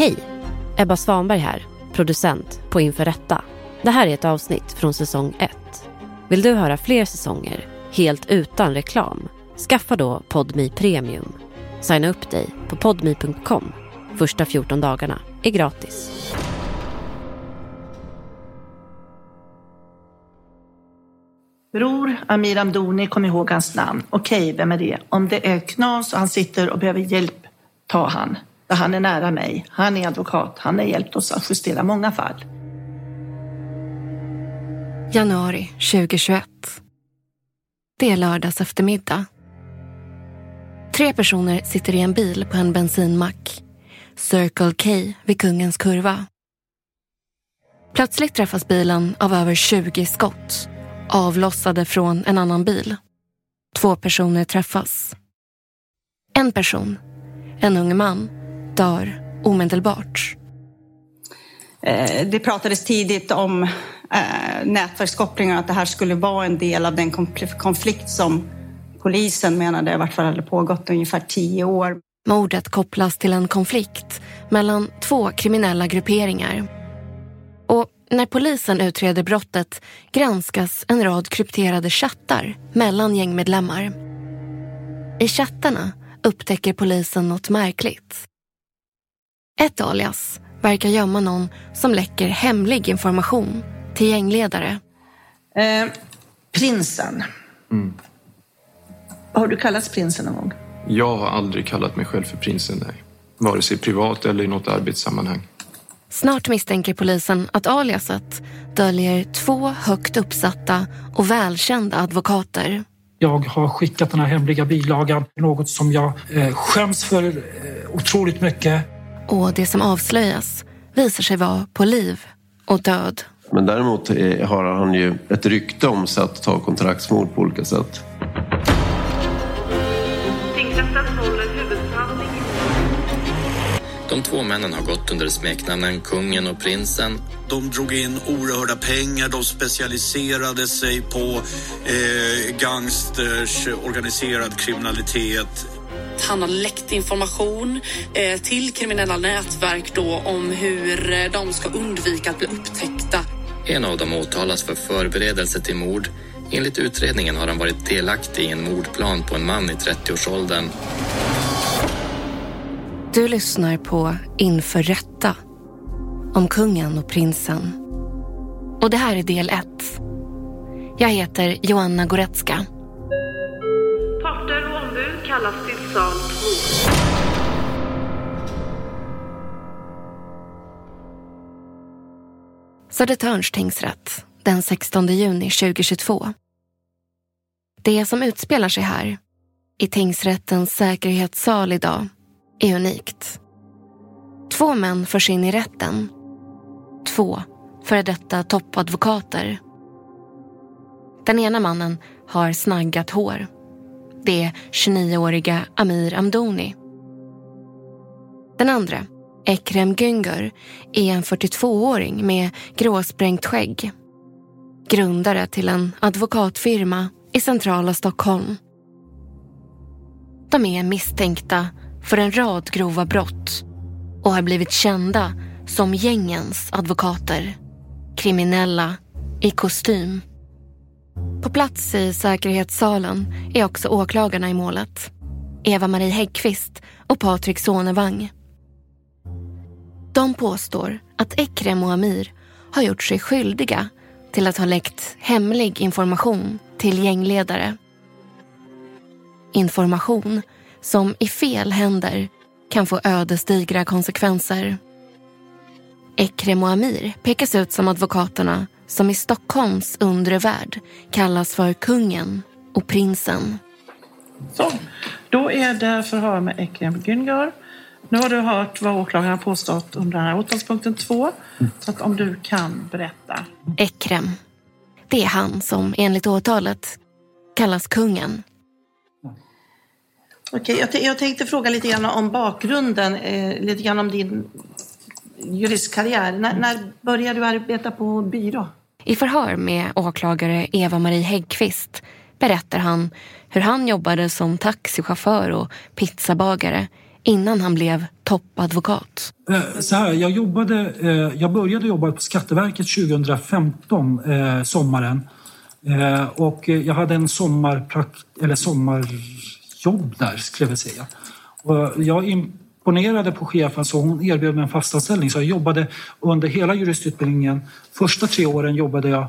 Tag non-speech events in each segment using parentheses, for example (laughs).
Hej! Ebba Svanberg här, producent på Inför Rätta. Det här är ett avsnitt från säsong 1. Vill du höra fler säsonger, helt utan reklam? Skaffa då Podmi Premium. Signa upp dig på podmi.com. Första 14 dagarna är gratis. Bror Amir Amdoni, kom ihåg hans namn. Okej, vem är det? Om det är knas och han sitter och behöver hjälp, ta han. Han är nära mig. Han är advokat. Han har hjälpt oss att justera många fall. Januari 2021. Det är lördags eftermiddag. Tre personer sitter i en bil på en bensinmack. Circle K vid Kungens kurva. Plötsligt träffas bilen av över 20 skott avlossade från en annan bil. Två personer träffas. En person, en ung man, dör omedelbart. Eh, det pratades tidigt om eh, nätverkskopplingar, att det här skulle vara en del av den konflikt som polisen menade i vart fall hade pågått ungefär tio år. Mordet kopplas till en konflikt mellan två kriminella grupperingar. Och när polisen utreder brottet granskas en rad krypterade chattar mellan gängmedlemmar. I chattarna upptäcker polisen något märkligt. Ett alias verkar gömma någon som läcker hemlig information till gängledare. Eh, prinsen. Mm. Har du kallats prinsen någon gång? Jag har aldrig kallat mig själv för prinsen, nej. Vare sig privat eller i något arbetssammanhang. Snart misstänker polisen att aliaset döljer två högt uppsatta och välkända advokater. Jag har skickat den här hemliga bilagan, något som jag eh, skäms för eh, otroligt mycket. Och det som avslöjas visar sig vara på liv och död. Men däremot har han ju ett rykte om sig att ta kontraktsmord på olika sätt. De två männen har gått under smeknamnen Kungen och Prinsen. De drog in oerhörda pengar, de specialiserade sig på eh, gangsters, organiserad kriminalitet. Han har läckt information eh, till kriminella nätverk då om hur eh, de ska undvika att bli upptäckta. En av dem åtalas för förberedelse till mord. Enligt utredningen har han varit delaktig i en mordplan på en man i 30-årsåldern. Du lyssnar på Inför rätta om kungen och prinsen. Och det här är del 1. Jag heter Joanna Goretzka. Parter och ombud kallas till sal 2. Södertörns tingsrätt den 16 juni 2022. Det som utspelar sig här i tingsrättens säkerhetssal idag är unikt. Två män förs in i rätten. Två före detta toppadvokater. Den ena mannen har snaggat hår. Det är 29-åriga Amir Amdoni. Den andra, Ekrem Güngör, är en 42-åring med gråsprängt skägg. Grundare till en advokatfirma i centrala Stockholm. De är misstänkta för en rad grova brott och har blivit kända som gängens advokater. Kriminella i kostym. På plats i säkerhetssalen är också åklagarna i målet. Eva-Marie Häggqvist och Patrik Sonevang. De påstår att Ekrem och Amir har gjort sig skyldiga till att ha läckt hemlig information till gängledare. Information som i fel händer kan få ödesdigra konsekvenser. Ekrem och Amir pekas ut som advokaterna som i Stockholms undre värld kallas för kungen och prinsen. Så, då är det förhör med Ekrem Güngör. Nu har du hört vad åklagaren påstått under den här åtalspunkten 2. Så att om du kan berätta. Ekrem. Det är han som enligt åtalet kallas kungen Okej, jag, jag tänkte fråga lite grann om bakgrunden, eh, lite grann om din juristkarriär. När, när började du arbeta på byrå? I förhör med åklagare Eva-Marie Häggqvist berättar han hur han jobbade som taxichaufför och pizzabagare innan han blev toppadvokat. Eh, så här, jag, jobbade, eh, jag började jobba på Skatteverket 2015, eh, sommaren. Och jag hade en sommarprakt, eller sommarjobb där, skulle jag säga. Och jag imponerade på chefen så hon erbjöd mig en fast anställning. Så jag jobbade under hela juristutbildningen. Första tre åren jobbade jag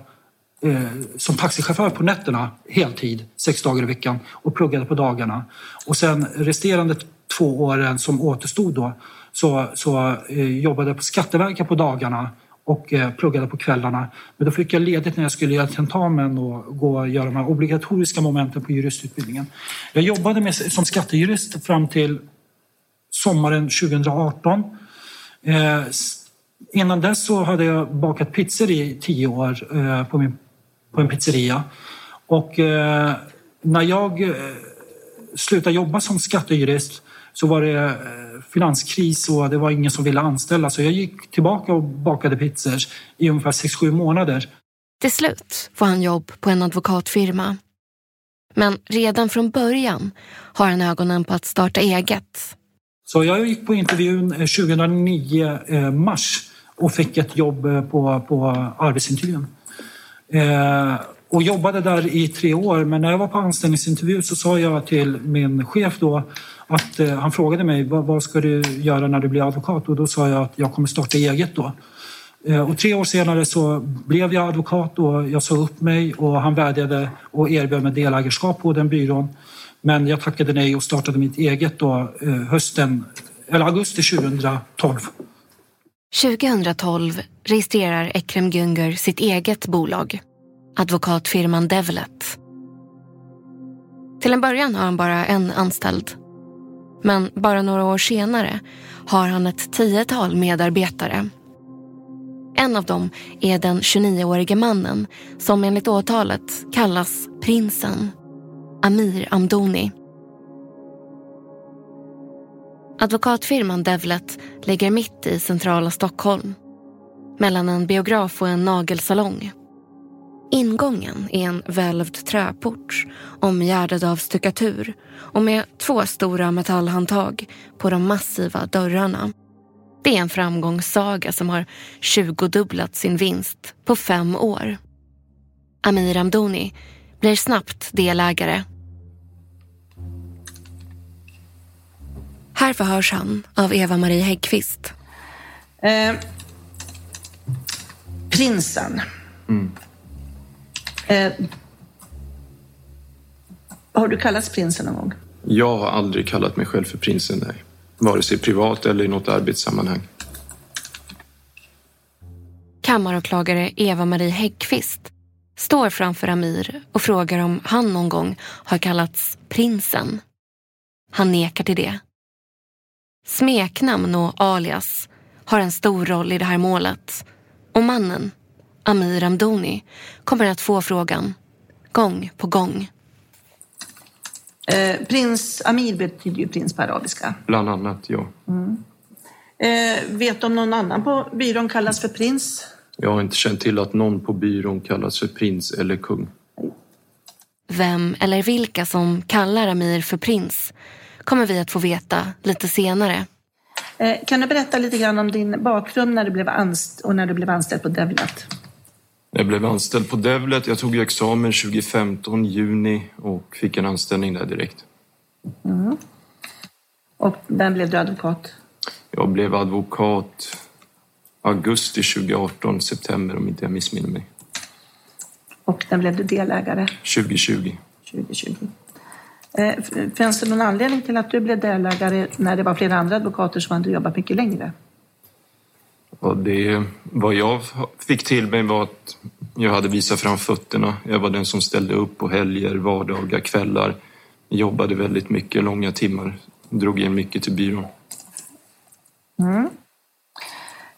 eh, som taxichaufför på nätterna, heltid, sex dagar i veckan och pluggade på dagarna. Och sen resterande två åren som återstod då så, så eh, jobbade jag på Skatteverket på dagarna och eh, pluggade på kvällarna. Men då fick jag ledigt när jag skulle göra tentamen och gå och göra de här obligatoriska momenten på juristutbildningen. Jag jobbade med, som skattejurist fram till sommaren 2018. Eh, innan dess så hade jag bakat pizzor i tio år eh, på, min, på en pizzeria. Och eh, när jag eh, slutade jobba som skattejurist så var det eh, finanskris och det var ingen som ville anställa. Så jag gick tillbaka och bakade pizzor i ungefär 6-7 månader. Till slut får han jobb på en advokatfirma. Men redan från början har han ögonen på att starta eget. Så jag gick på intervjun eh, 2009 eh, mars och fick ett jobb eh, på, på arbetsintervjun. Eh, och jobbade där i tre år. Men när jag var på anställningsintervju så sa jag till min chef då att eh, han frågade mig vad, vad ska du göra när du blir advokat? Och då sa jag att jag kommer starta eget då. Eh, Och tre år senare så blev jag advokat och jag sa upp mig och han vädjade och erbjöd mig delägarskap på den byrån. Men jag tackade nej och startade mitt eget då eh, hösten, eller augusti 2012. 2012 registrerar Ekrem Günger sitt eget bolag, advokatfirman Devlet. Till en början har han bara en anställd. Men bara några år senare har han ett tiotal medarbetare. En av dem är den 29-årige mannen som enligt åtalet kallas prinsen, Amir Amdoni. Advokatfirman Devlet ligger mitt i centrala Stockholm. Mellan en biograf och en nagelsalong. Ingången är en välvd träport omgärdad av stuckatur och med två stora metallhandtag på de massiva dörrarna. Det är en framgångssaga som har tjugodubblat sin vinst på fem år. Amir Amdoni blir snabbt delägare. Här förhörs han av Eva-Marie Häggkvist. Eh, prinsen. Eh, har du kallats prinsen någon gång? Jag har aldrig kallat mig själv för prinsen, nej. Vare sig privat eller i något arbetssammanhang. Kammaråklagare Eva-Marie Häggkvist står framför Amir och frågar om han någon gång har kallats prinsen. Han nekar till det. Smeknamn och alias har en stor roll i det här målet och mannen, Amir Amdoni, kommer att få frågan gång på gång. Eh, prins Amir betyder ju prins på arabiska. Bland annat, ja. Eh, vet du om någon annan på byrån kallas för prins? Jag har inte känt till att någon på byrån kallas för prins eller kung. Vem eller vilka som kallar Amir för prins kommer vi att få veta lite senare. Eh, kan du berätta lite grann om din bakgrund när du blev anst- och när du blev anställd på Devlet? Jag blev anställd på Devlet. Jag tog examen 2015, juni och fick en anställning där direkt. Och när blev du advokat? Jag blev advokat augusti 2018, september om inte jag missminner mig. Och när blev du delägare? 2020. 2020. Eh, det någon anledning till att du blev delägare när det var flera andra advokater som hade jobbat mycket längre? Och det, vad jag fick till mig var att jag hade visat fram fötterna. Jag var den som ställde upp på helger, vardagar, kvällar. Jobbade väldigt mycket, långa timmar. Drog in mycket till byrån.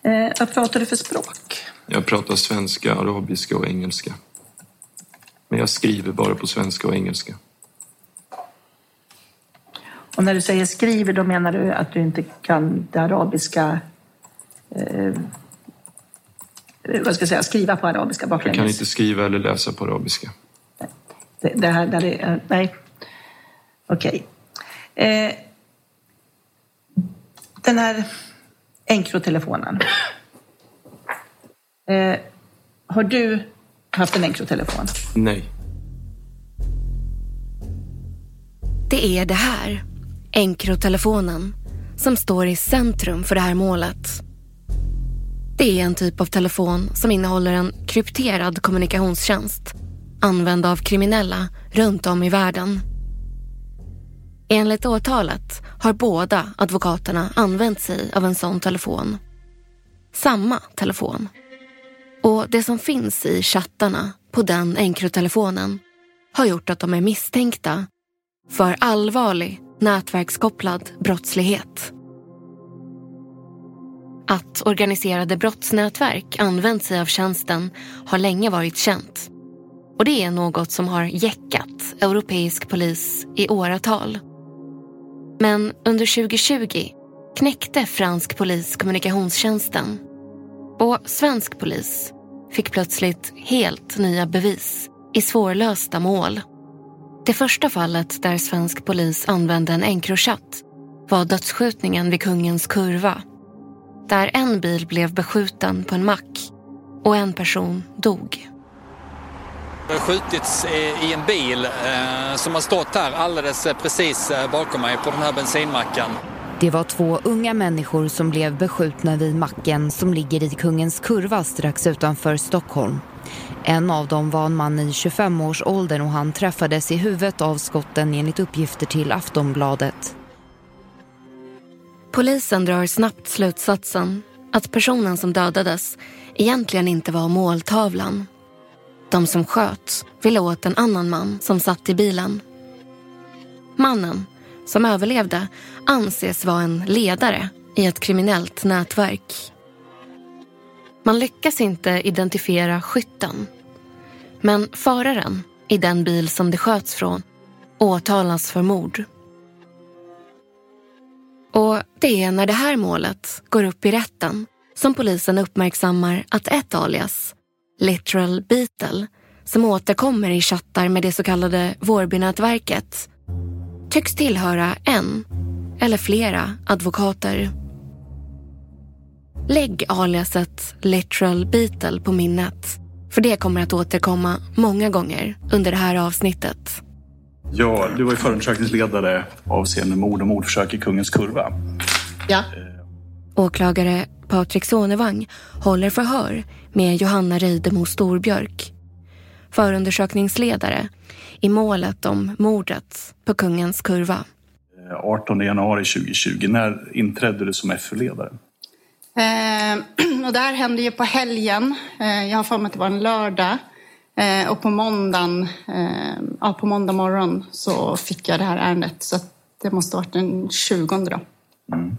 Eh, vad pratar du för språk? Jag pratar svenska, arabiska och engelska. Men jag skriver bara på svenska och engelska. Och när du säger skriver, då menar du att du inte kan det arabiska... Eh, vad ska jag säga? Skriva på arabiska Jag baklänges? kan inte skriva eller läsa på arabiska. Det, det här, där eh, nej. Okej. Eh, den här Encrotelefonen. Eh, har du haft en Encrotelefon? Nej. Det är det här, Encrotelefonen, som står i centrum för det här målet. Det är en typ av telefon som innehåller en krypterad kommunikationstjänst använd av kriminella runt om i världen. Enligt åtalet har båda advokaterna använt sig av en sån telefon. Samma telefon. Och det som finns i chattarna på den Encrotelefonen har gjort att de är misstänkta för allvarlig nätverkskopplad brottslighet. Att organiserade brottsnätverk använt sig av tjänsten har länge varit känt. Och det är något som har jäckat europeisk polis i åratal. Men under 2020 knäckte fransk polis kommunikationstjänsten. Och svensk polis fick plötsligt helt nya bevis i svårlösta mål. Det första fallet där svensk polis använde en Encrochat var dödsskjutningen vid Kungens Kurva. Där en bil blev beskjuten på en mack och en person dog. Det har skjutits i en bil eh, som har stått här alldeles eh, precis eh, bakom mig på den här bensinmacken. Det var två unga människor som blev beskjutna vid macken som ligger i Kungens Kurva strax utanför Stockholm. En av dem var en man i 25-årsåldern och han träffades i huvudet av skotten enligt uppgifter till Aftonbladet. Polisen drar snabbt slutsatsen att personen som dödades egentligen inte var måltavlan. De som sköts ville åt en annan man som satt i bilen. Mannen, som överlevde, anses vara en ledare i ett kriminellt nätverk. Man lyckas inte identifiera skytten. Men föraren i den bil som det sköts från åtalas för mord. Och det är när det här målet går upp i rätten som polisen uppmärksammar att ett alias, Literal Beetle, som återkommer i chattar med det så kallade Vårbynätverket, tycks tillhöra en eller flera advokater. Lägg aliaset Literal Beetle på minnet, för det kommer att återkomma många gånger under det här avsnittet. Ja, du var ju förundersökningsledare avseende mord och mordförsök i Kungens Kurva. Ja. Åklagare Patrik Sonevang håller förhör med Johanna Reidemo Storbjörk. Förundersökningsledare i målet om mordet på Kungens Kurva. 18 januari 2020. När inträdde du som FU-ledare? Eh, (clears throat) och det här hände ju på helgen. Eh, jag har för mig att det var en lördag. Eh, och på måndagen, eh, ja, på måndag morgon så fick jag det här ärendet. Så det måste ha varit den 20 då. Mm.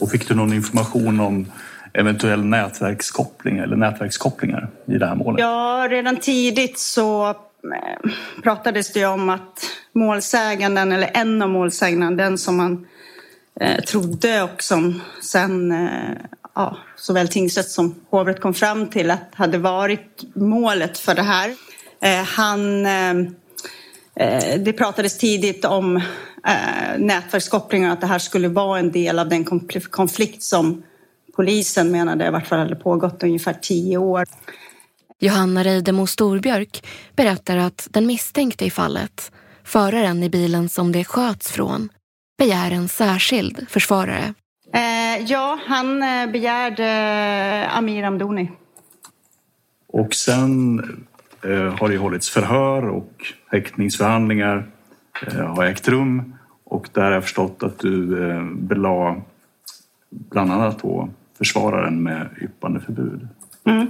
Och fick du någon information om eventuell nätverkskoppling eller nätverkskopplingar i det här målet? Ja, redan tidigt så eh, pratades det om att målsäganden, eller en av målsäganden den som man eh, trodde och som sen eh, ja, såväl tingsrätt som hovrätt kom fram till att hade varit målet för det här. Eh, han, eh det pratades tidigt om eh, nätverkskopplingar, att det här skulle vara en del av den konflikt som polisen menade i vart fall hade pågått ungefär tio år. Johanna Reidemo Storbjörk berättar att den misstänkte i fallet, föraren i bilen som det sköts från, begär en särskild försvarare. Eh, ja, han eh, begärde eh, Amir Amdoni. Och sen eh, har det hållits förhör och häktningsförhandlingar eh, har ägt rum. Och där har jag förstått att du eh, belade bland annat då försvararen med yppandeförbud. Mm.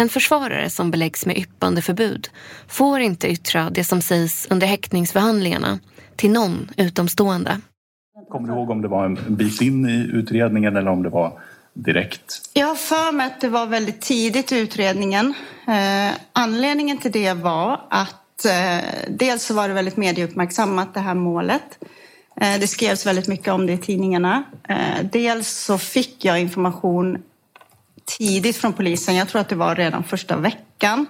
En försvarare som beläggs med yppandeförbud får inte yttra det som sägs under häktningsförhandlingarna till någon utomstående. Kommer du ihåg om det var en bit in i utredningen eller om det var direkt? Jag har för mig att det var väldigt tidigt i utredningen. Eh, anledningen till det var att eh, dels så var det väldigt medieuppmärksammat det här målet. Eh, det skrevs väldigt mycket om det i tidningarna. Eh, dels så fick jag information tidigt från polisen, jag tror att det var redan första veckan,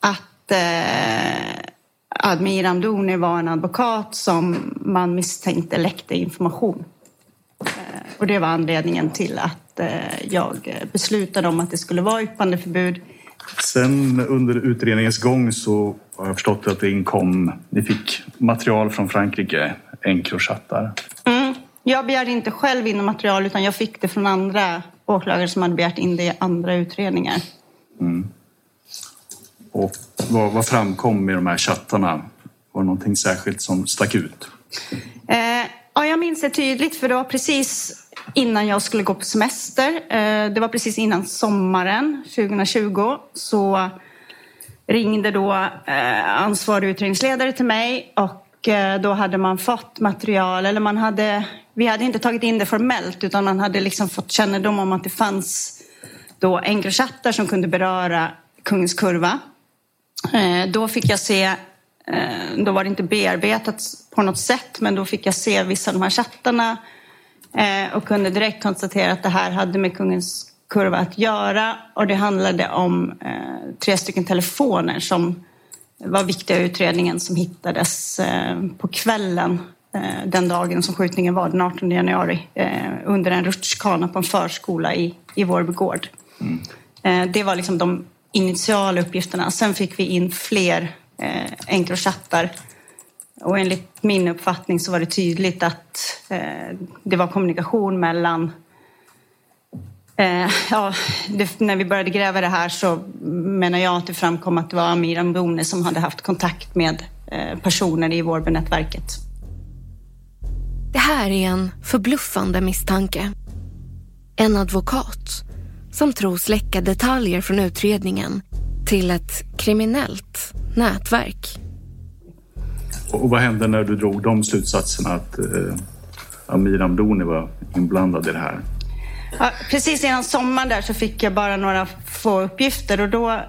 att eh, Admir Amdouni var en advokat som man misstänkte läckte information. Eh, och det var anledningen till att eh, jag beslutade om att det skulle vara yppandeförbud. Sen under utredningens gång så har jag förstått att det inkom, ni fick material från Frankrike, Encrochattar. Mm. Jag begärde inte själv in material utan jag fick det från andra åklagare som hade begärt in det i andra utredningar. Mm. Och vad, vad framkom med de här chattarna? Var det någonting särskilt som stack ut? Eh, ja, jag minns det tydligt för det var precis innan jag skulle gå på semester. Eh, det var precis innan sommaren 2020. Så ringde då eh, ansvarig utredningsledare till mig och eh, då hade man fått material, eller man hade, vi hade inte tagit in det formellt utan man hade liksom fått kännedom om att det fanns då Encrochattar som kunde beröra Kungens kurva. Då fick jag se, då var det inte bearbetat på något sätt, men då fick jag se vissa av de här chattarna och kunde direkt konstatera att det här hade med Kungens kurva att göra och det handlade om tre stycken telefoner som var viktiga i utredningen som hittades på kvällen den dagen som skjutningen var, den 18 januari, under en rutschkana på en förskola i, i Vårby gård. Mm. Det var liksom de initiala uppgifterna. Sen fick vi in fler eh, Encrochattar. Och enligt min uppfattning så var det tydligt att eh, det var kommunikation mellan Eh, ja, det, när vi började gräva det här så menar jag att det framkom att det var Amir Ambone som hade haft kontakt med eh, personer i Vårbynätverket. Det här är en förbluffande misstanke. En advokat som tros läcka detaljer från utredningen till ett kriminellt nätverk. Och vad hände när du drog de slutsatserna att eh, Amir Amdoni var inblandad i det här? Ja, precis innan sommaren där så fick jag bara några få uppgifter och då,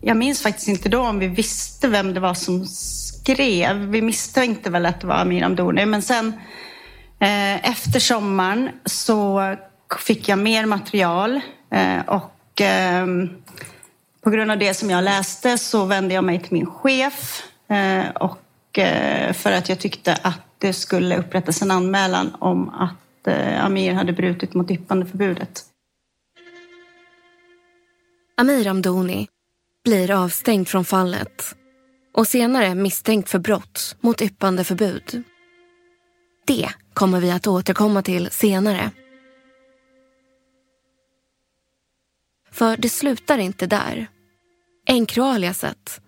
jag minns faktiskt inte då om vi visste vem det var som skrev. Vi misstänkte väl att det var Amir Amdoni, men sen eh, efter sommaren så fick jag mer material Eh, och eh, på grund av det som jag läste så vände jag mig till min chef eh, och Eh, för att jag tyckte att det skulle upprättas en anmälan om att eh, Amir hade brutit mot yppandeförbudet. Amir Amdoni blir avstängd från fallet och senare misstänkt för brott mot yppandeförbud. Det kommer vi att återkomma till senare. För det slutar inte där. Enkroaliaset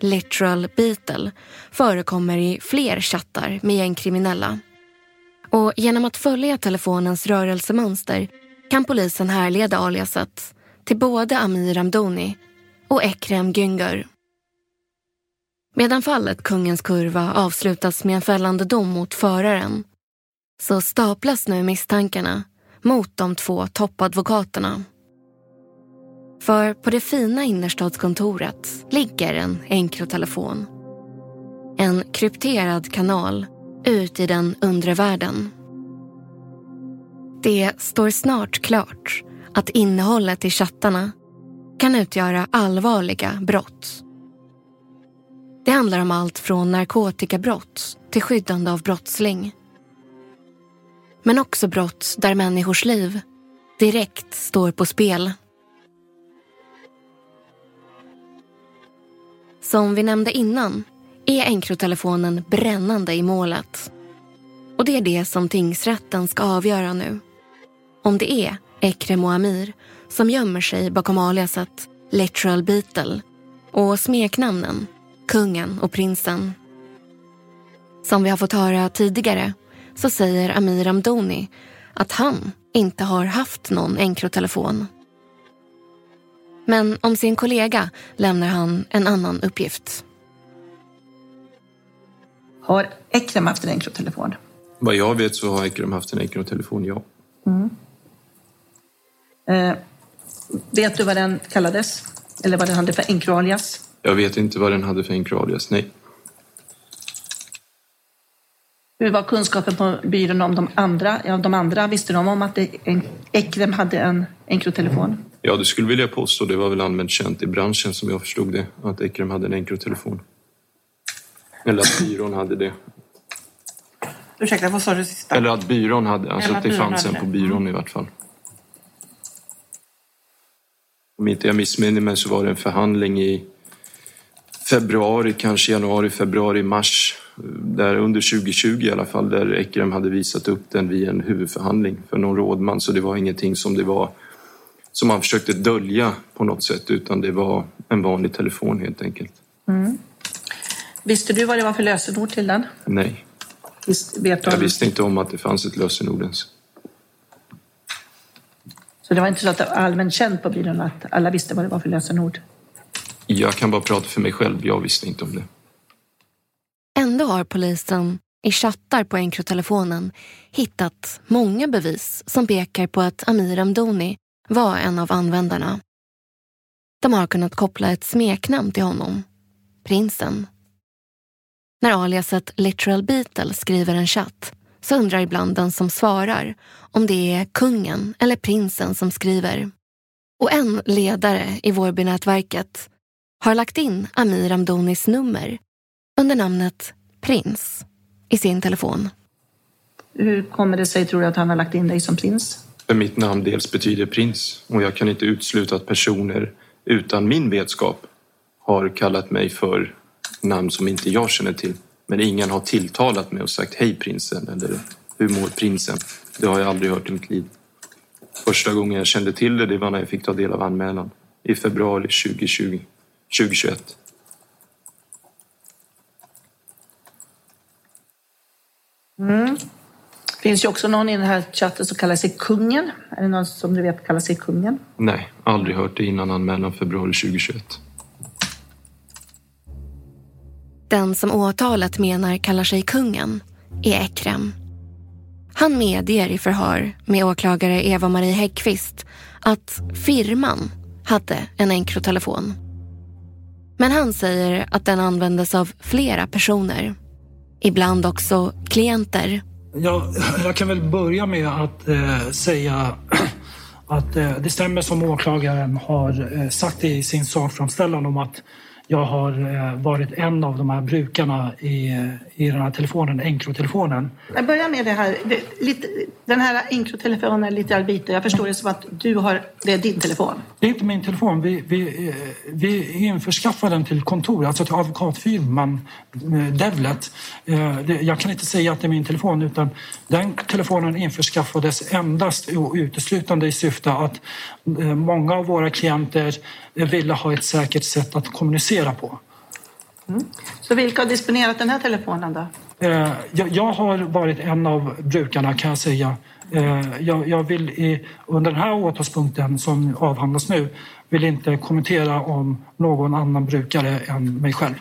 literal Beatle förekommer i fler chattar med gängkriminella. Och genom att följa telefonens rörelsemönster kan polisen härleda aliaset till både Amir Amdoni och Ekrem Güngör. Medan fallet Kungens kurva avslutas med en fällande dom mot föraren så staplas nu misstankarna mot de två toppadvokaterna. För på det fina innerstadskontoret ligger en enkrotelefon. En krypterad kanal ut i den undre världen. Det står snart klart att innehållet i chattarna kan utgöra allvarliga brott. Det handlar om allt från narkotikabrott till skyddande av brottsling. Men också brott där människors liv direkt står på spel. Som vi nämnde innan är Encrotelefonen brännande i målet. Och det är det som tingsrätten ska avgöra nu. Om det är Ekrem och Amir som gömmer sig bakom aliaset Literal Beetle och smeknamnen Kungen och Prinsen. Som vi har fått höra tidigare så säger Amir Amdoni att han inte har haft någon Encrotelefon. Men om sin kollega lämnar han en annan uppgift. Har Ekrem haft en Encrotelefon? Vad jag vet så har Ekrem haft en Encrotelefon, ja. Mm. Eh, vet du vad den kallades? Eller vad den hade för Encro-alias? Jag vet inte vad den hade för Encro-alias, nej. Hur var kunskapen på byrån om de andra? Ja, de andra visste de om att Ekrem hade en Encrotelefon? Ja, det skulle vilja påstå. Det var väl allmänt känt i branschen som jag förstod det, att Ekrem hade en Encrotelefon. Eller att byrån hade det. Ursäkta, vad sa du sista? Eller att byrån hade, alltså Eller att det fanns en på byrån i vart fall. Om inte jag missminner mig så var det en förhandling i februari, kanske januari, februari, mars. Där under 2020 i alla fall, där Ekrem hade visat upp den vid en huvudförhandling för någon rådman. Så det var ingenting som det var som man försökte dölja på något sätt utan det var en vanlig telefon helt enkelt. Mm. Visste du vad det var för lösenord till den? Nej, Visst, vet du jag om- visste inte om att det fanns ett lösenord ens. Så det var inte så att det var allmänt känt på byrån att alla visste vad det var för lösenord? Jag kan bara prata för mig själv, jag visste inte om det. Ändå har polisen i chattar på Encrotelefonen hittat många bevis som pekar på att Amir Amdoni var en av användarna. De har kunnat koppla ett smeknamn till honom, Prinsen. När aliaset Literal Beetle skriver en chatt så undrar ibland den som svarar om det är kungen eller prinsen som skriver. Och en ledare i Vårbynätverket har lagt in Amir Amdonis nummer under namnet Prins i sin telefon. Hur kommer det sig, tror du, att han har lagt in dig som prins? För mitt namn dels betyder prins och jag kan inte utesluta att personer utan min vetskap har kallat mig för namn som inte jag känner till. Men ingen har tilltalat mig och sagt hej prinsen eller hur mår prinsen? Det har jag aldrig hört i mitt liv. Första gången jag kände till det, det var när jag fick ta del av anmälan i februari 2020, 2021. Mm finns ju också någon i den här chatten som kallar sig Kungen. Är det någon som du vet kallar sig Kungen? Nej, aldrig hört det innan anmälan februari 2021. Den som åtalet menar kallar sig kungen är Ekrem. Han medger i förhör med åklagare Eva-Marie Häggkvist att firman hade en Encrotelefon. Men han säger att den användes av flera personer. Ibland också klienter. Jag, jag kan väl börja med att eh, säga (clears throat) att eh, det stämmer som åklagaren har eh, sagt i sin sakframställan om att jag har eh, varit en av de här brukarna i, i den här telefonen, Encrotelefonen. Jag börjar med det här. Det, lite, den här Encrotelefonen är lite arbite. Jag förstår det som att du har, det är din telefon. Det är inte min telefon. Vi, vi, eh, vi införskaffade den till kontor, alltså till advokatfirman eh, Devlet. Jag kan inte säga att det är min telefon utan den telefonen införskaffades endast och uteslutande i syfte att många av våra klienter ville ha ett säkert sätt att kommunicera på. Så vilka har disponerat den här telefonen då? Eh, Jag, har varit en av brukarna kan jag säga. Eh, Jag, vill under den här åtalspunkten som avhandlas nu vill inte kommentera om någon annan brukare än mig själv.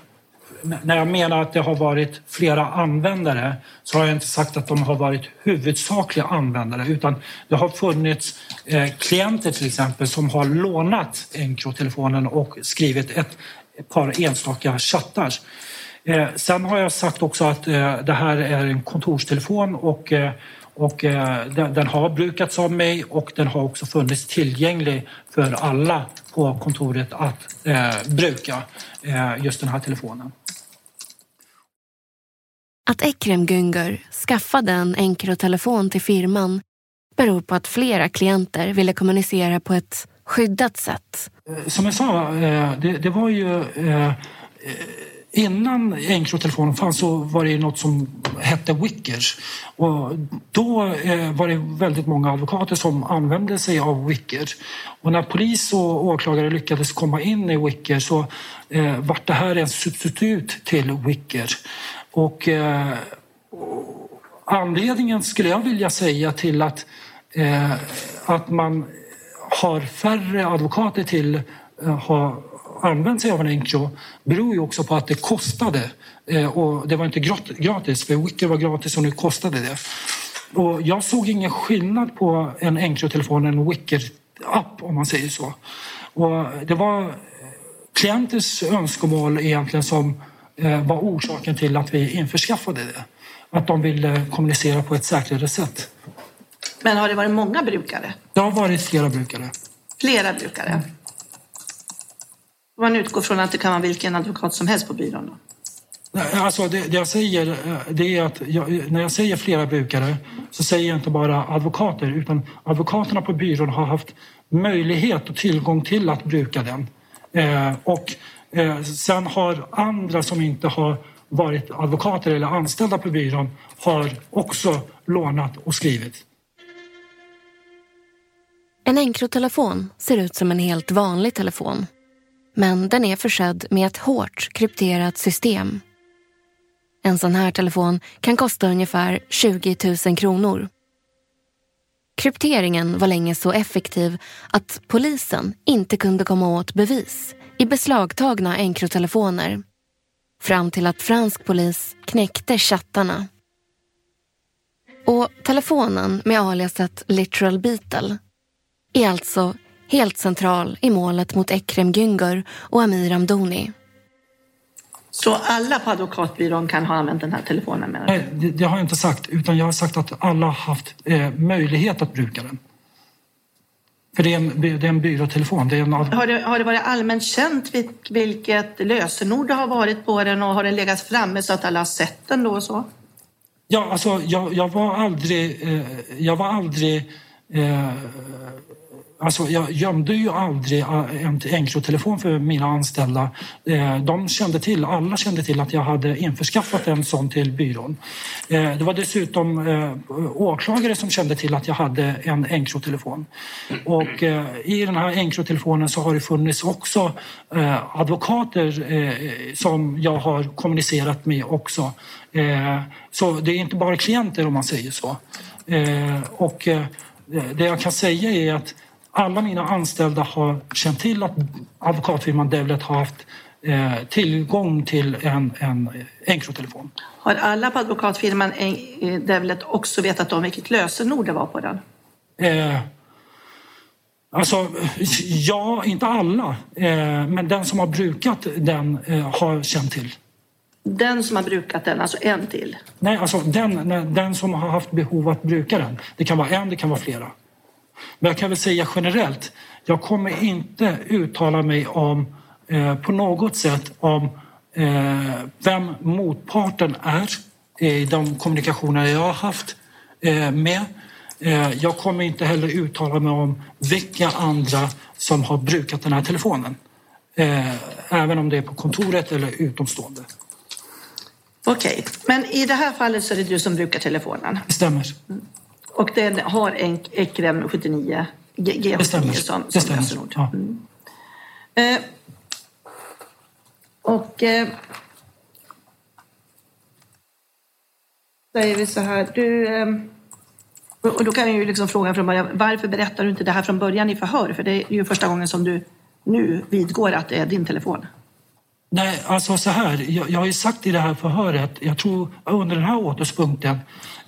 När jag menar att det har varit flera användare så har jag inte sagt att de har varit huvudsakliga användare utan det har funnits eh, klienter till exempel som har lånat Encrotelefonen och skrivit ett, par enstaka chattar. Eh, sen har jag sagt också att eh, det här är en kontorstelefon och, och eh, den, den har brukats av mig och den har också funnits tillgänglig för alla på kontoret att eh, bruka eh, just den här telefonen. Att Ekrem Güngör skaffade en Encrotelefon till firman beror på att flera klienter ville kommunicera på ett skyddat sätt. Som jag sa, det, det var ju innan Encrotelefonen fanns så var det något som hette Wickers. Och då eh, var det väldigt många advokater som använde sig av Wickers. Och när polis och åklagare lyckades komma in i Wickers så eh, vart det här en substitut till Wickers. Och eh, anledningen skulle jag vilja säga till att, eh, att man har färre advokater till eh, ha använt sig av en Encro beror ju också på att det kostade. Eh, och det var inte grat- gratis, för Wicker var gratis och nu kostade det. Och jag såg ingen skillnad på en Encro-telefon och en Wicker-app om man säger så. Och det var klienters önskemål egentligen som eh, var orsaken till att vi införskaffade det. Att de ville kommunicera på ett säkrare sätt. Men har det varit många brukare? Det har varit flera brukare. Flera brukare? Man utgår från att det kan vara vilken advokat som helst på byrån då? Alltså det, det, jag säger eh, det är att jag, när jag säger flera brukare så säger jag inte bara advokater utan advokaterna på byrån har haft möjlighet och tillgång till att bruka den. Eh, och eh, sen har andra som inte har varit advokater eller anställda på byrån har också lånat och skrivit. En Encrotelefon ser ut som en helt vanlig telefon. Men den är försedd med ett hårt krypterat system. En sån här telefon kan kosta ungefär 20 000 kronor. Krypteringen var länge så effektiv att polisen inte kunde komma åt bevis i beslagtagna Encrotelefoner. Fram till att fransk polis knäckte chattarna. Och telefonen med aliaset Literal Beetle är alltså helt central i målet mot Ekrem Güngör och Amir Amdoni. Så alla på advokatbyrån kan ha använt den här telefonen menar du? Nej, det, det, har jag inte sagt. Utan jag har sagt att alla har haft eh, möjlighet att bruka den. För det är en, det är en byråtelefon. Det är en... Har, det, har det varit allmänt känt vilket lösenord det har varit på den och har den legat framme så att alla har sett den då och så? Ja, alltså jag, jag var aldrig... Eh, jag var aldrig eh, Alltså jag gömde ju aldrig äh, en Encrotelefon för mina anställda. Eh, de kände till, alla kände till att jag hade införskaffat en sån till byrån. Eh, det var dessutom eh, åklagare som kände till att jag hade en Encrotelefon. Och i den här Encrotelefonen så har det funnits också advokater som jag har kommunicerat med också. Så det är inte bara klienter om man säger så. Och det jag kan säga är att alla mina anställda har känt till att advokatfirman Devlet har haft eh, tillgång till en, en Encrotelefon. Har alla på advokatfirman eh, Devlet också vetat om vilket lösenord det var på den? Eh, alltså, (laughs) ja, inte alla. Eh, men den som har brukat den eh, har känt till. Den som har brukat den, alltså en till? Nej, alltså den, den som har haft behov att bruka den. Det kan vara en, det kan vara flera. Men jag kan väl säga generellt, jag kommer inte uttala mig om eh, på något sätt om eh, vem motparten är i de kommunikationer jag har haft eh, med. Eh, jag kommer inte heller uttala mig om vilka andra som har brukat den här telefonen. Eh, även om det är på kontoret eller utomstående. Okej, men i det här fallet så är det du som brukar telefonen? Stämmer. Mm. Och den har en Ekrem 79, G79 som, som lösenord. Ja. Mm. Eh, och eh, säger vi så här, du... Eh, och då kan jag ju liksom fråga från början, varför berättar du inte det här från början i förhör? För det är ju första gången som du nu vidgår att det är din telefon. Nej, alltså så här. Jag, jag har ju sagt i det här förhöret, jag tror under den här återspunkten,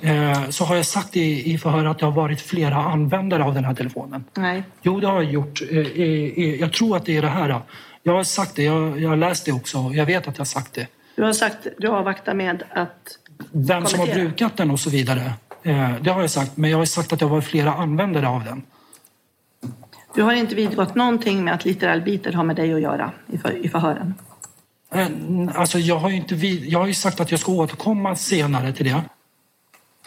eh, så har jag sagt i, i förhöret att det har varit flera användare av den här telefonen. Nej. Jo, det har jag gjort. Eh, eh, jag tror att det är det här. Jag har sagt det, jag, jag har läst det också. Jag vet att jag har sagt det. Du har sagt, du avvaktar med att Vem som har brukat den och så vidare. Eh, det har jag sagt, men jag har sagt att det har varit flera användare av den. Du har inte vidgått någonting med att litteral biter har med dig att göra i, för, i förhören? Eh, alltså jag har, inte vid, jag har ju sagt att jag ska återkomma senare till det.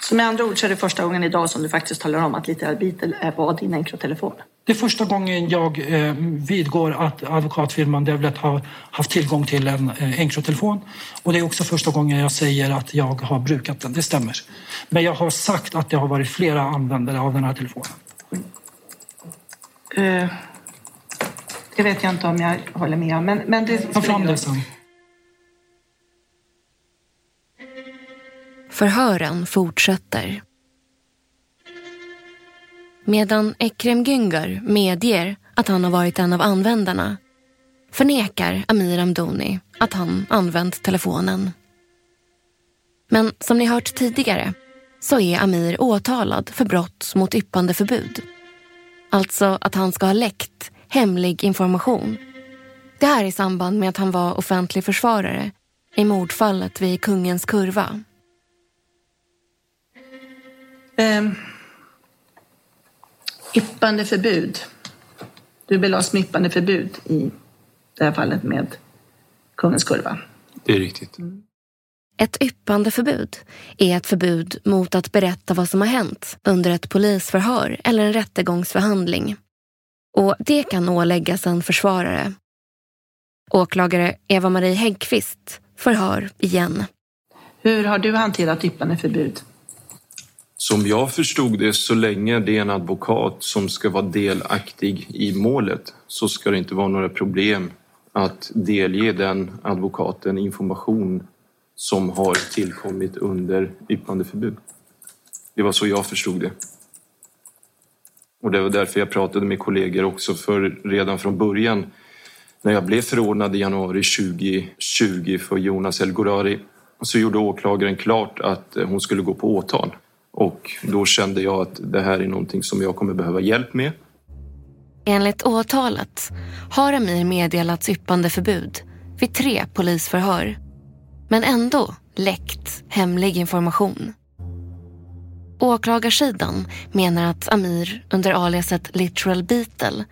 Så med andra ord så är det första gången idag som du faktiskt talar om att Litteral Beatle var din Encrotelefon? Det är första gången jag eh, vidgår att advokatfirman Devlet har haft tillgång till en eh, Encrotelefon. Och det är också första gången jag säger att jag har brukat den, det stämmer. Men jag har sagt att det har varit flera användare av den här telefonen. Uh. Det vet jag inte om jag håller med om. Men, men det Ta fram det sen. Förhören fortsätter. Medan Ekrem Güngör medger att han har varit en av användarna förnekar Amir Amdoni att han använt telefonen. Men som ni hört tidigare så är Amir åtalad för brott mot yppandeförbud. Alltså att han ska ha läckt hemlig information. Det här i samband med att han var offentlig försvarare i mordfallet vid Kungens kurva. Um, yppandeförbud. Du belades med yppandeförbud i det här fallet med Kungens kurva. Det är riktigt. Mm. Ett yppande förbud är ett förbud mot att berätta vad som har hänt under ett polisförhör eller en rättegångsförhandling. Och det kan åläggas en försvarare. Åklagare Eva-Marie Häggkvist förhör igen. Hur har du hanterat yppandeförbud? Som jag förstod det, så länge det är en advokat som ska vara delaktig i målet så ska det inte vara några problem att delge den advokaten information som har tillkommit under yppandeförbud. Det var så jag förstod det. Och det var därför jag pratade med kollegor också, för redan från början när jag blev förordnad i januari 2020 för Jonas El Gorari så gjorde åklagaren klart att eh, hon skulle gå på åtal. Och då kände jag att det här är någonting som jag kommer behöva hjälp med. Enligt åtalet har Amir meddelats yppandeförbud vid tre polisförhör men ändå läckt hemlig information. Åklagarsidan menar att Amir under aliaset Literal Beetle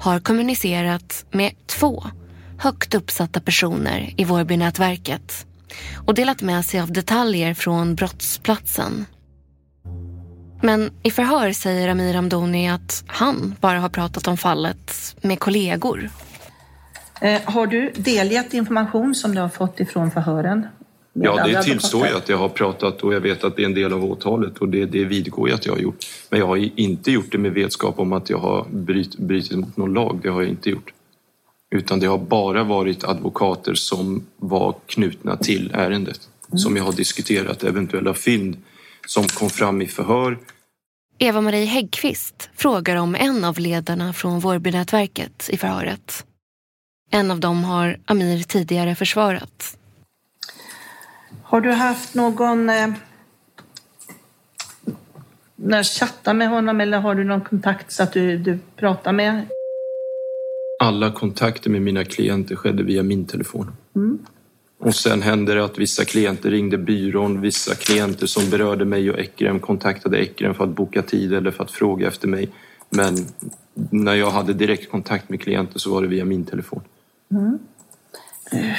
har kommunicerat med två högt uppsatta personer i Vårbynätverket och delat med sig av detaljer från brottsplatsen. Men i förhör säger Amir Amdoni att han bara har pratat om fallet med kollegor. Eh, har du delgett information som du har fått ifrån förhören? Ja, det tillstår jag att jag har pratat och jag vet att det är en del av åtalet och det, det vidgår jag att jag har gjort. Men jag har inte gjort det med vetskap om att jag har bryt, brutit mot någon lag. Det har jag inte gjort. Utan det har bara varit advokater som var knutna till ärendet. Mm. Som jag har diskuterat eventuella fynd som kom fram i förhör. Eva-Marie Häggkvist frågar om en av ledarna från Vårbynätverket i förhöret. En av dem har Amir tidigare försvarat. Har du haft någon eh, när chatta med honom eller har du någon kontakt så att du, du pratar med? Alla kontakter med mina klienter skedde via min telefon. Mm. Och sen hände det att vissa klienter ringde byrån, vissa klienter som berörde mig och Ekrem kontaktade Ekrem för att boka tid eller för att fråga efter mig. Men när jag hade direkt kontakt med klienter så var det via min telefon. Mm. Uh,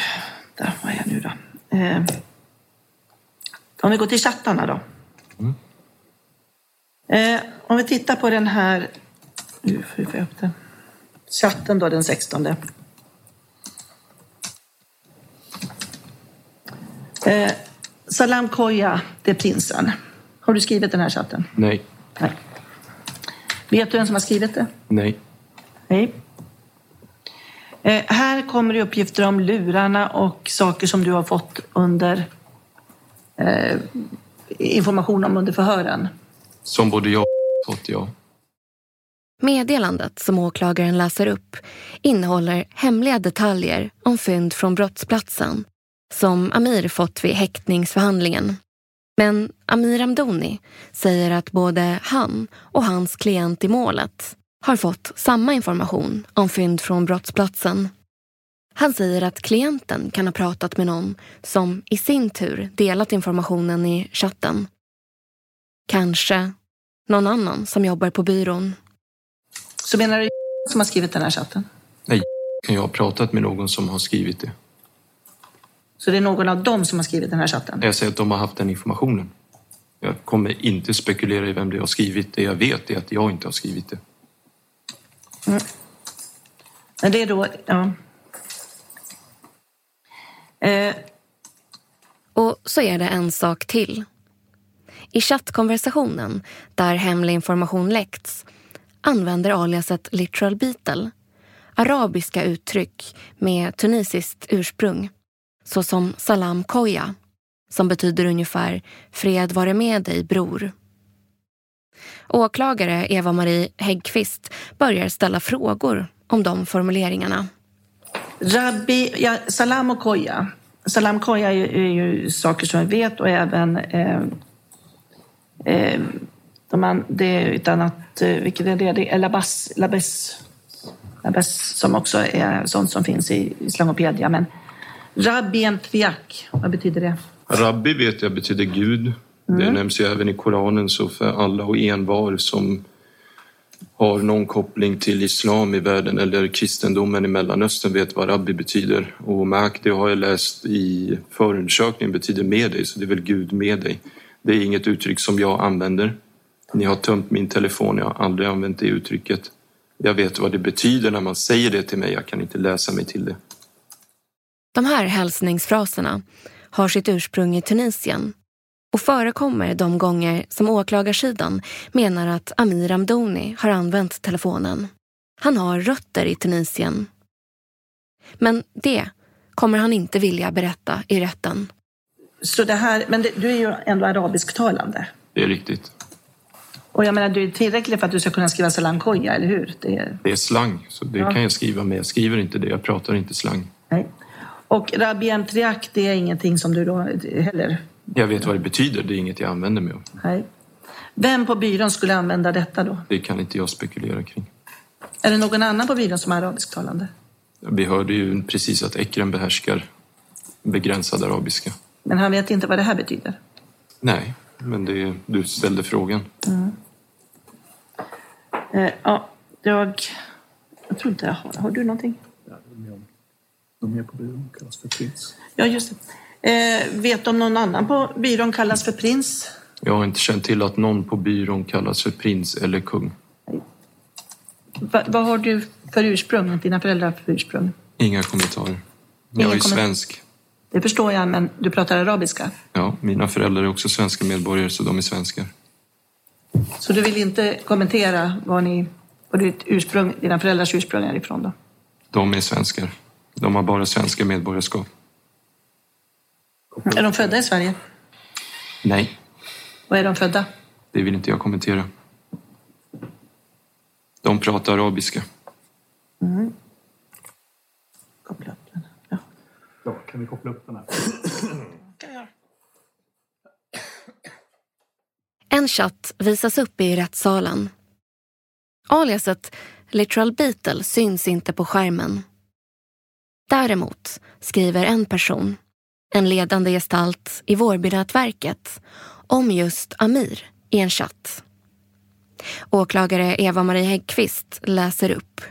där var jag nu då. Uh. Om vi går till chattarna då. Mm. Eh, om vi tittar på den här... Nu får jag upp den. Chatten då den 16. Eh, Salam Koya, det är prinsen. Har du skrivit den här chatten? Nej. Nej. Vet du vem som har skrivit det? Nej. Nej. Eh, här kommer det uppgifter om lurarna och saker som du har fått under eh, information om under förhören. Som både jag och fått, ja. Meddelandet som åklagaren läser upp innehåller hemliga detaljer om fynd från brottsplatsen som Amir fått vid häktningsförhandlingen. Men Amir Amdoni säger att både han och hans klient i målet har fått samma information om fynd från brottsplatsen. Han säger att klienten kan ha pratat med någon som i sin tur delat informationen i chatten. Kanske någon annan som jobbar på byrån. Så menar du som har skrivit den här chatten? Nej, kan jag ha pratat med någon som har skrivit det. Så det är någon av dem som har skrivit den här chatten? Jag säger att de har haft den informationen. Jag kommer inte spekulera i vem det har skrivit. Det jag vet är att jag inte har skrivit det. Mm. Men det är då, ja. Eh. Och så är det en sak till. I chattkonversationen, där hemlig information läckts, använder aliaset literal beetle arabiska uttryck med tunisiskt ursprung, såsom salam koya, som betyder ungefär fred vare med dig bror. Åklagare Eva-Marie Häggkvist börjar ställa frågor om de formuleringarna. Rabbi, ja, salam och koja. Salam koja är, är ju saker som vi vet och även eh, eh, de an, det är ett annat, eh, vilket är det? Det är labas, labes, labes som också är sånt som finns i islamopedia. Men Rabbi Entviak, vad betyder det? Rabbi vet jag betyder Gud. Mm. Det nämns ju även i Koranen, så för alla och envar som har någon koppling till islam i världen eller kristendomen i Mellanöstern vet vad rabbi betyder. Och Mahdi har jag läst i förundersökningen betyder med dig, så det är väl Gud med dig. Det är inget uttryck som jag använder. Ni har tömt min telefon, jag har aldrig använt det uttrycket. Jag vet vad det betyder när man säger det till mig, jag kan inte läsa mig till det. De här hälsningsfraserna har sitt ursprung i Tunisien och förekommer de gånger som åklagarsidan menar att Amir Amdoni har använt telefonen. Han har rötter i Tunisien. Men det kommer han inte vilja berätta i rätten. Så det här, men det, du är ju ändå arabisktalande. Det är riktigt. Och jag menar, du är tillräcklig för att du ska kunna skriva Salam Koja, eller hur? Det är... Det är slang, så det Ja. kan jag skriva men jag skriver inte det. Jag pratar inte slang. Nej. Och Rabbi Emtriak, det är ingenting som du då heller... Jag vet vad det betyder, det är inget jag använder mig av. Nej. Vem på byrån skulle använda detta då? Det kan inte jag spekulera kring. Är det någon annan på byrån som är arabisktalande? Vi hörde ju precis att Ekrem behärskar begränsad arabiska. Men han vet inte vad det här betyder. Nej, men det, du ställde frågan. Mm. Eh, ja, jag... Jag tror inte jag har... Har du någonting? De är på byrån, kallas för prins. Ja, just det. Eh, vet om någon annan på byrån kallas för prins? Jag har inte känt till att någon på byrån kallas för prins eller kung. Va, vad har du för ursprung? Dina föräldrar för ursprung? Inga kommentarer. Jag är kommentar. svensk. Det förstår jag, men du pratar arabiska. Ja, mina föräldrar är också svenska medborgare så de är svenskar. Så du vill inte kommentera var ni, var ditt ursprung, dina föräldrars ursprung är ifrån då? De är svenskar. De har bara svenska medborgarskap. Är de födda i Sverige? Nej, Var är de födda? det vill inte jag kommentera. De pratar arabiska. Mm. Ja, kan vi koppla upp den här? En chatt visas upp i rättssalen. Aliaset Literal Beetle syns inte på skärmen. Däremot skriver en person, en ledande gestalt i Vårbynätverket, om just Amir i en chatt. Åklagare Eva-Marie Häggkvist läser upp.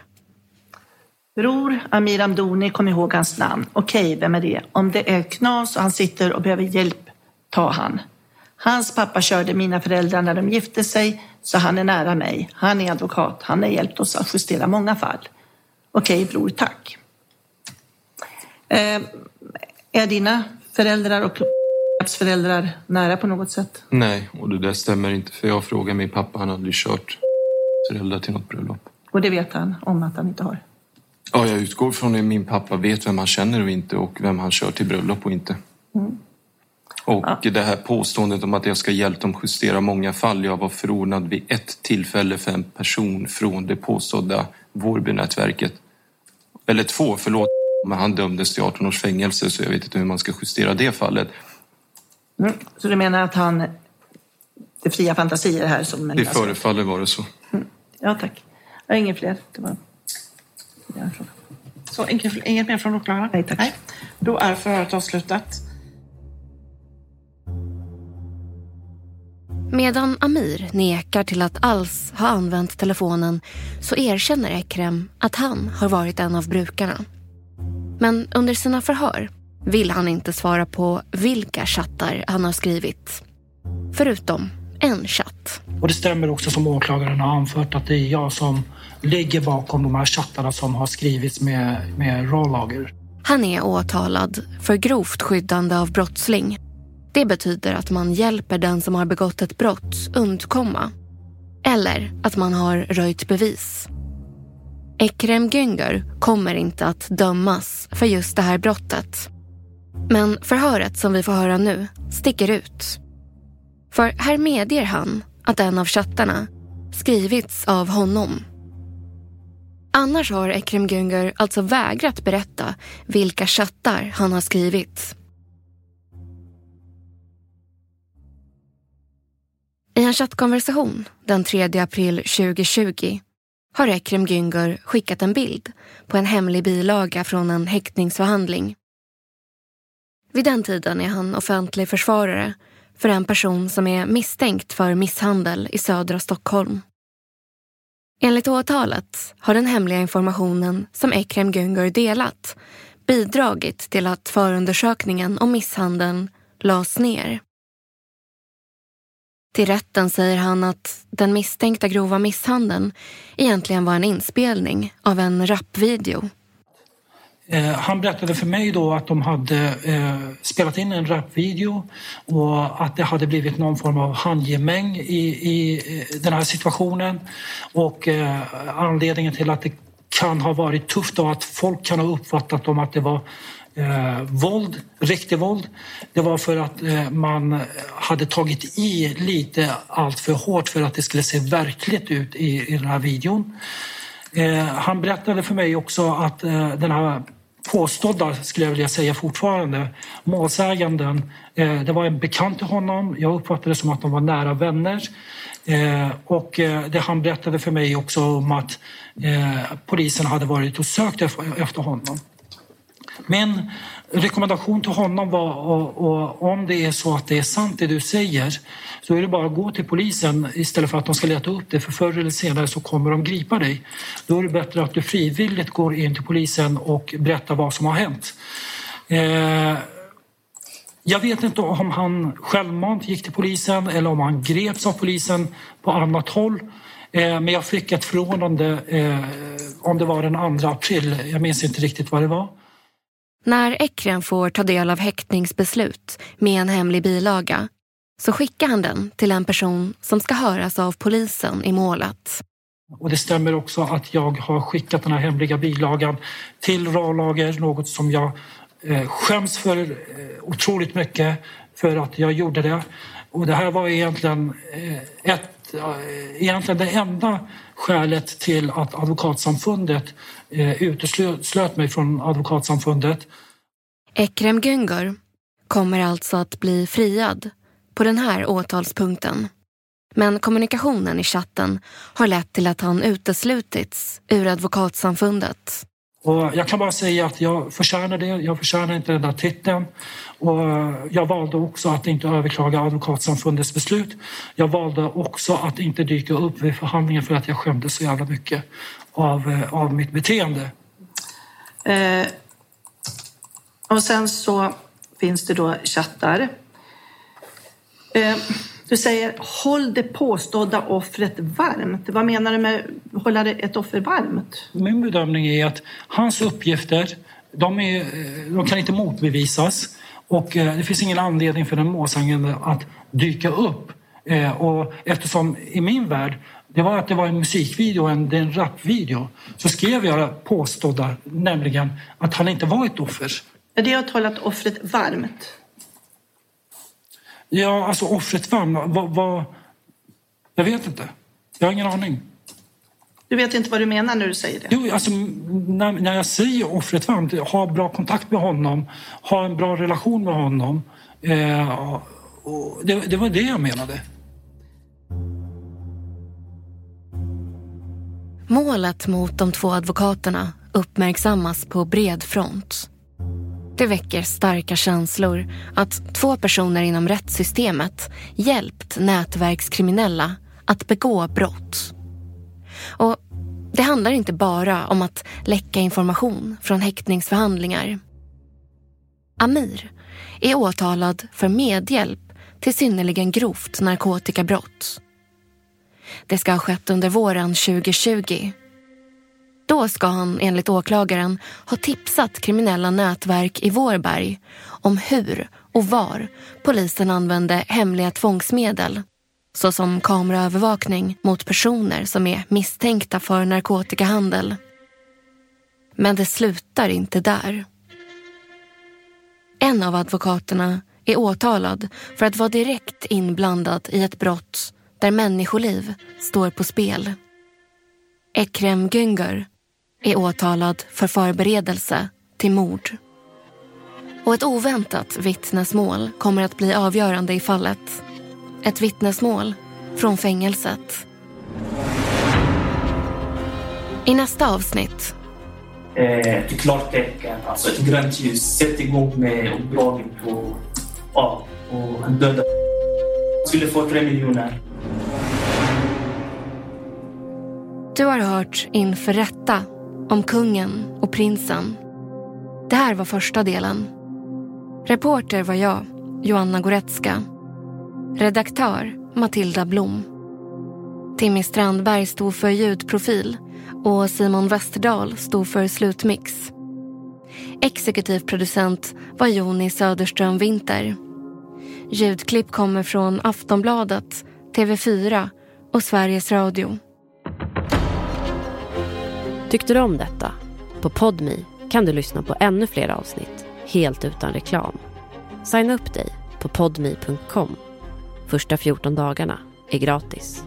Bror Amir Amdoni, kom ihåg hans namn. Okej, vem är det? Om det är knas och han sitter och behöver hjälp, ta han. Hans pappa körde mina föräldrar när de gifte sig, så han är nära mig. Han är advokat. Han har hjälpt oss att justera många fall. Okej, bror, tack. Eh, är dina föräldrar och föräldrar nära på något sätt? Nej, och det där stämmer inte för jag frågade min pappa, han hade aldrig kört föräldrar till något bröllop. Och det vet han om att han inte har. Ja, jag utgår från att min pappa vet vem han känner och inte och vem han kör till bröllop och inte. Mm. Och det här påståendet om att jag ska hjälpa dem justera många fall. Jag var förordnad vid ett tillfälle för en person från det påstådda Vårbynätverket. Eller två, förlåt. Men han dömdes till 18 års fängelse så jag vet inte hur man ska justera det fallet. Mm. Så du menar att han... Det är fria fantasier här som... Det förefaller vara så. Ja, tack. Jag har inget fler. Det var... en fråga. Så inget, inget mer från åklagaren? Nej, tack. Då är förhöret avslutat. Medan Amir nekar till att alls ha använt telefonen så erkänner Ekrem att han har varit en av brukarna. Men under sina förhör vill han inte svara på vilka chattar han har skrivit. Förutom en chatt. Och det stämmer också som åklagaren har anfört att det är jag som ligger bakom de här chattarna som har skrivits med, med rålager. Han är åtalad för grovt skyddande av brottsling. Det betyder att man hjälper den som har begått ett brott undkomma. Eller att man har röjt bevis. Ekrem Güngör kommer inte att dömas för just det här brottet. Men förhöret som vi får höra nu sticker ut. För här medger han att en av chattarna skrivits av honom. Annars har Ekrem Güngör alltså vägrat berätta vilka chattar han har skrivit. I en chattkonversation den 3 april 2020 har Ekrem Güngör skickat en bild på en hemlig bilaga från en häktningsförhandling. Vid den tiden är han offentlig försvarare för en person som är misstänkt för misshandel i södra Stockholm. Enligt åtalet har den hemliga informationen som Ekrem Güngör delat bidragit till att förundersökningen om misshandeln lades ner. Till rätten säger han att den misstänkta grova misshandeln egentligen var en inspelning av en rapvideo. Eh, han berättade för mig då att de hade eh, spelat in en rapvideo och att det hade blivit någon form av handgemäng i, i eh, den här situationen. Och eh, anledningen till att det kan ha varit tufft då att folk kan ha uppfattat dem att det var eh, våld, riktigt våld. Det var för att eh, man hade tagit i lite allt för hårt för att det skulle se verkligt ut i, i den här videon. Eh, han berättade för mig också att eh, den här påstådda, skulle jag vilja säga fortfarande, målsäganden, eh, det var en bekant till honom. Jag uppfattade det som att de var nära vänner. Eh, och eh, det han berättade för mig också om att eh, polisen hade varit och sökt efter honom. Min rekommendation till honom var och, och, om det är så att det är sant det du säger så är det bara att gå till polisen istället för att de ska leta upp det för förr eller senare så kommer de gripa dig. Då är det bättre att du frivilligt går in till polisen och berättar vad som har hänt. Eh, jag vet inte om han självmant gick till polisen eller om han greps av polisen på annat håll. Eh, men jag fick ett förordnande eh, om det var den 2 april. Jag minns inte riktigt vad det var. När Ekrem får ta del av häktningsbeslut med en hemlig bilaga så skickar han den till en person som ska höras av polisen i målet. Och det stämmer också att jag har skickat den här hemliga bilagan till Ralager, något som jag eh, skäms för eh, otroligt mycket för att jag gjorde det. Och det här var egentligen, eh, ett, eh, egentligen det enda skälet till att Advokatsamfundet uteslöt mig från Advokatsamfundet. Ekrem Güngör kommer alltså att bli friad på den här åtalspunkten. Men kommunikationen i chatten har lett till att han uteslutits ur Advokatsamfundet. Och jag kan bara säga att jag förtjänar det. Jag förtjänar inte den där titeln. Och jag valde också att inte överklaga Advokatsamfundets beslut. Jag valde också att inte dyka upp vid förhandlingen för att jag skämdes så jävla mycket av, eh, av mitt beteende. Eh, och sen så finns det då chattar. Eh, du säger håll det påstådda offret varmt. Vad menar du med hålla ett offer varmt? Min bedömning är att hans uppgifter, de, är, de kan inte motbevisas och eh, det finns ingen anledning för den målsägande att dyka upp. Eh, och eftersom i min värld det var att det var en musikvideo, en, en rapvideo, så skrev jag påstådda, nämligen att han inte var ett offer. Är det att hålla offret varmt? Ja, alltså offret varmt, vad, vad... Jag vet inte. Jag har ingen aning. Du vet inte vad du menar när du säger det? Jo, alltså, när, när jag säger offret varmt, ha bra kontakt med honom, ha en bra relation med honom. Eh, det, det var det jag menade. Målet mot de två advokaterna uppmärksammas på bred front. Det väcker starka känslor att två personer inom rättssystemet hjälpt nätverkskriminella att begå brott. Och det handlar inte bara om att läcka information från häktningsförhandlingar. Amir är åtalad för medhjälp till synnerligen grovt narkotikabrott. Det ska ha skett under våren 2020 då ska han enligt åklagaren ha tipsat kriminella nätverk i Vårberg om hur och var polisen använde hemliga tvångsmedel såsom kameraövervakning mot personer som är misstänkta för narkotikahandel. Men det slutar inte där. En av advokaterna är åtalad för att vara direkt inblandad i ett brott där människoliv står på spel. Ekrem Güngör är åtalad för förberedelse till mord. Och ett oväntat vittnesmål kommer att bli avgörande i fallet. Ett vittnesmål från fängelset. I nästa avsnitt. Eh, klartecken, alltså ett grönt ljus. Sätt igång med uppdraget på A och döda. Skulle få tre miljoner. Du har hört Inför rätta om kungen och prinsen. Det här var första delen. Reporter var jag, Joanna Goretzka. Redaktör Matilda Blom. Timmy Strandberg stod för ljudprofil och Simon Westerdahl stod för slutmix. Exekutiv producent var Joni Söderström Winter. Ljudklipp kommer från Aftonbladet, TV4 och Sveriges Radio. Tyckte du om detta? På Podmi kan du lyssna på ännu fler avsnitt helt utan reklam. Signa upp dig på podmi.com. Första 14 dagarna är gratis.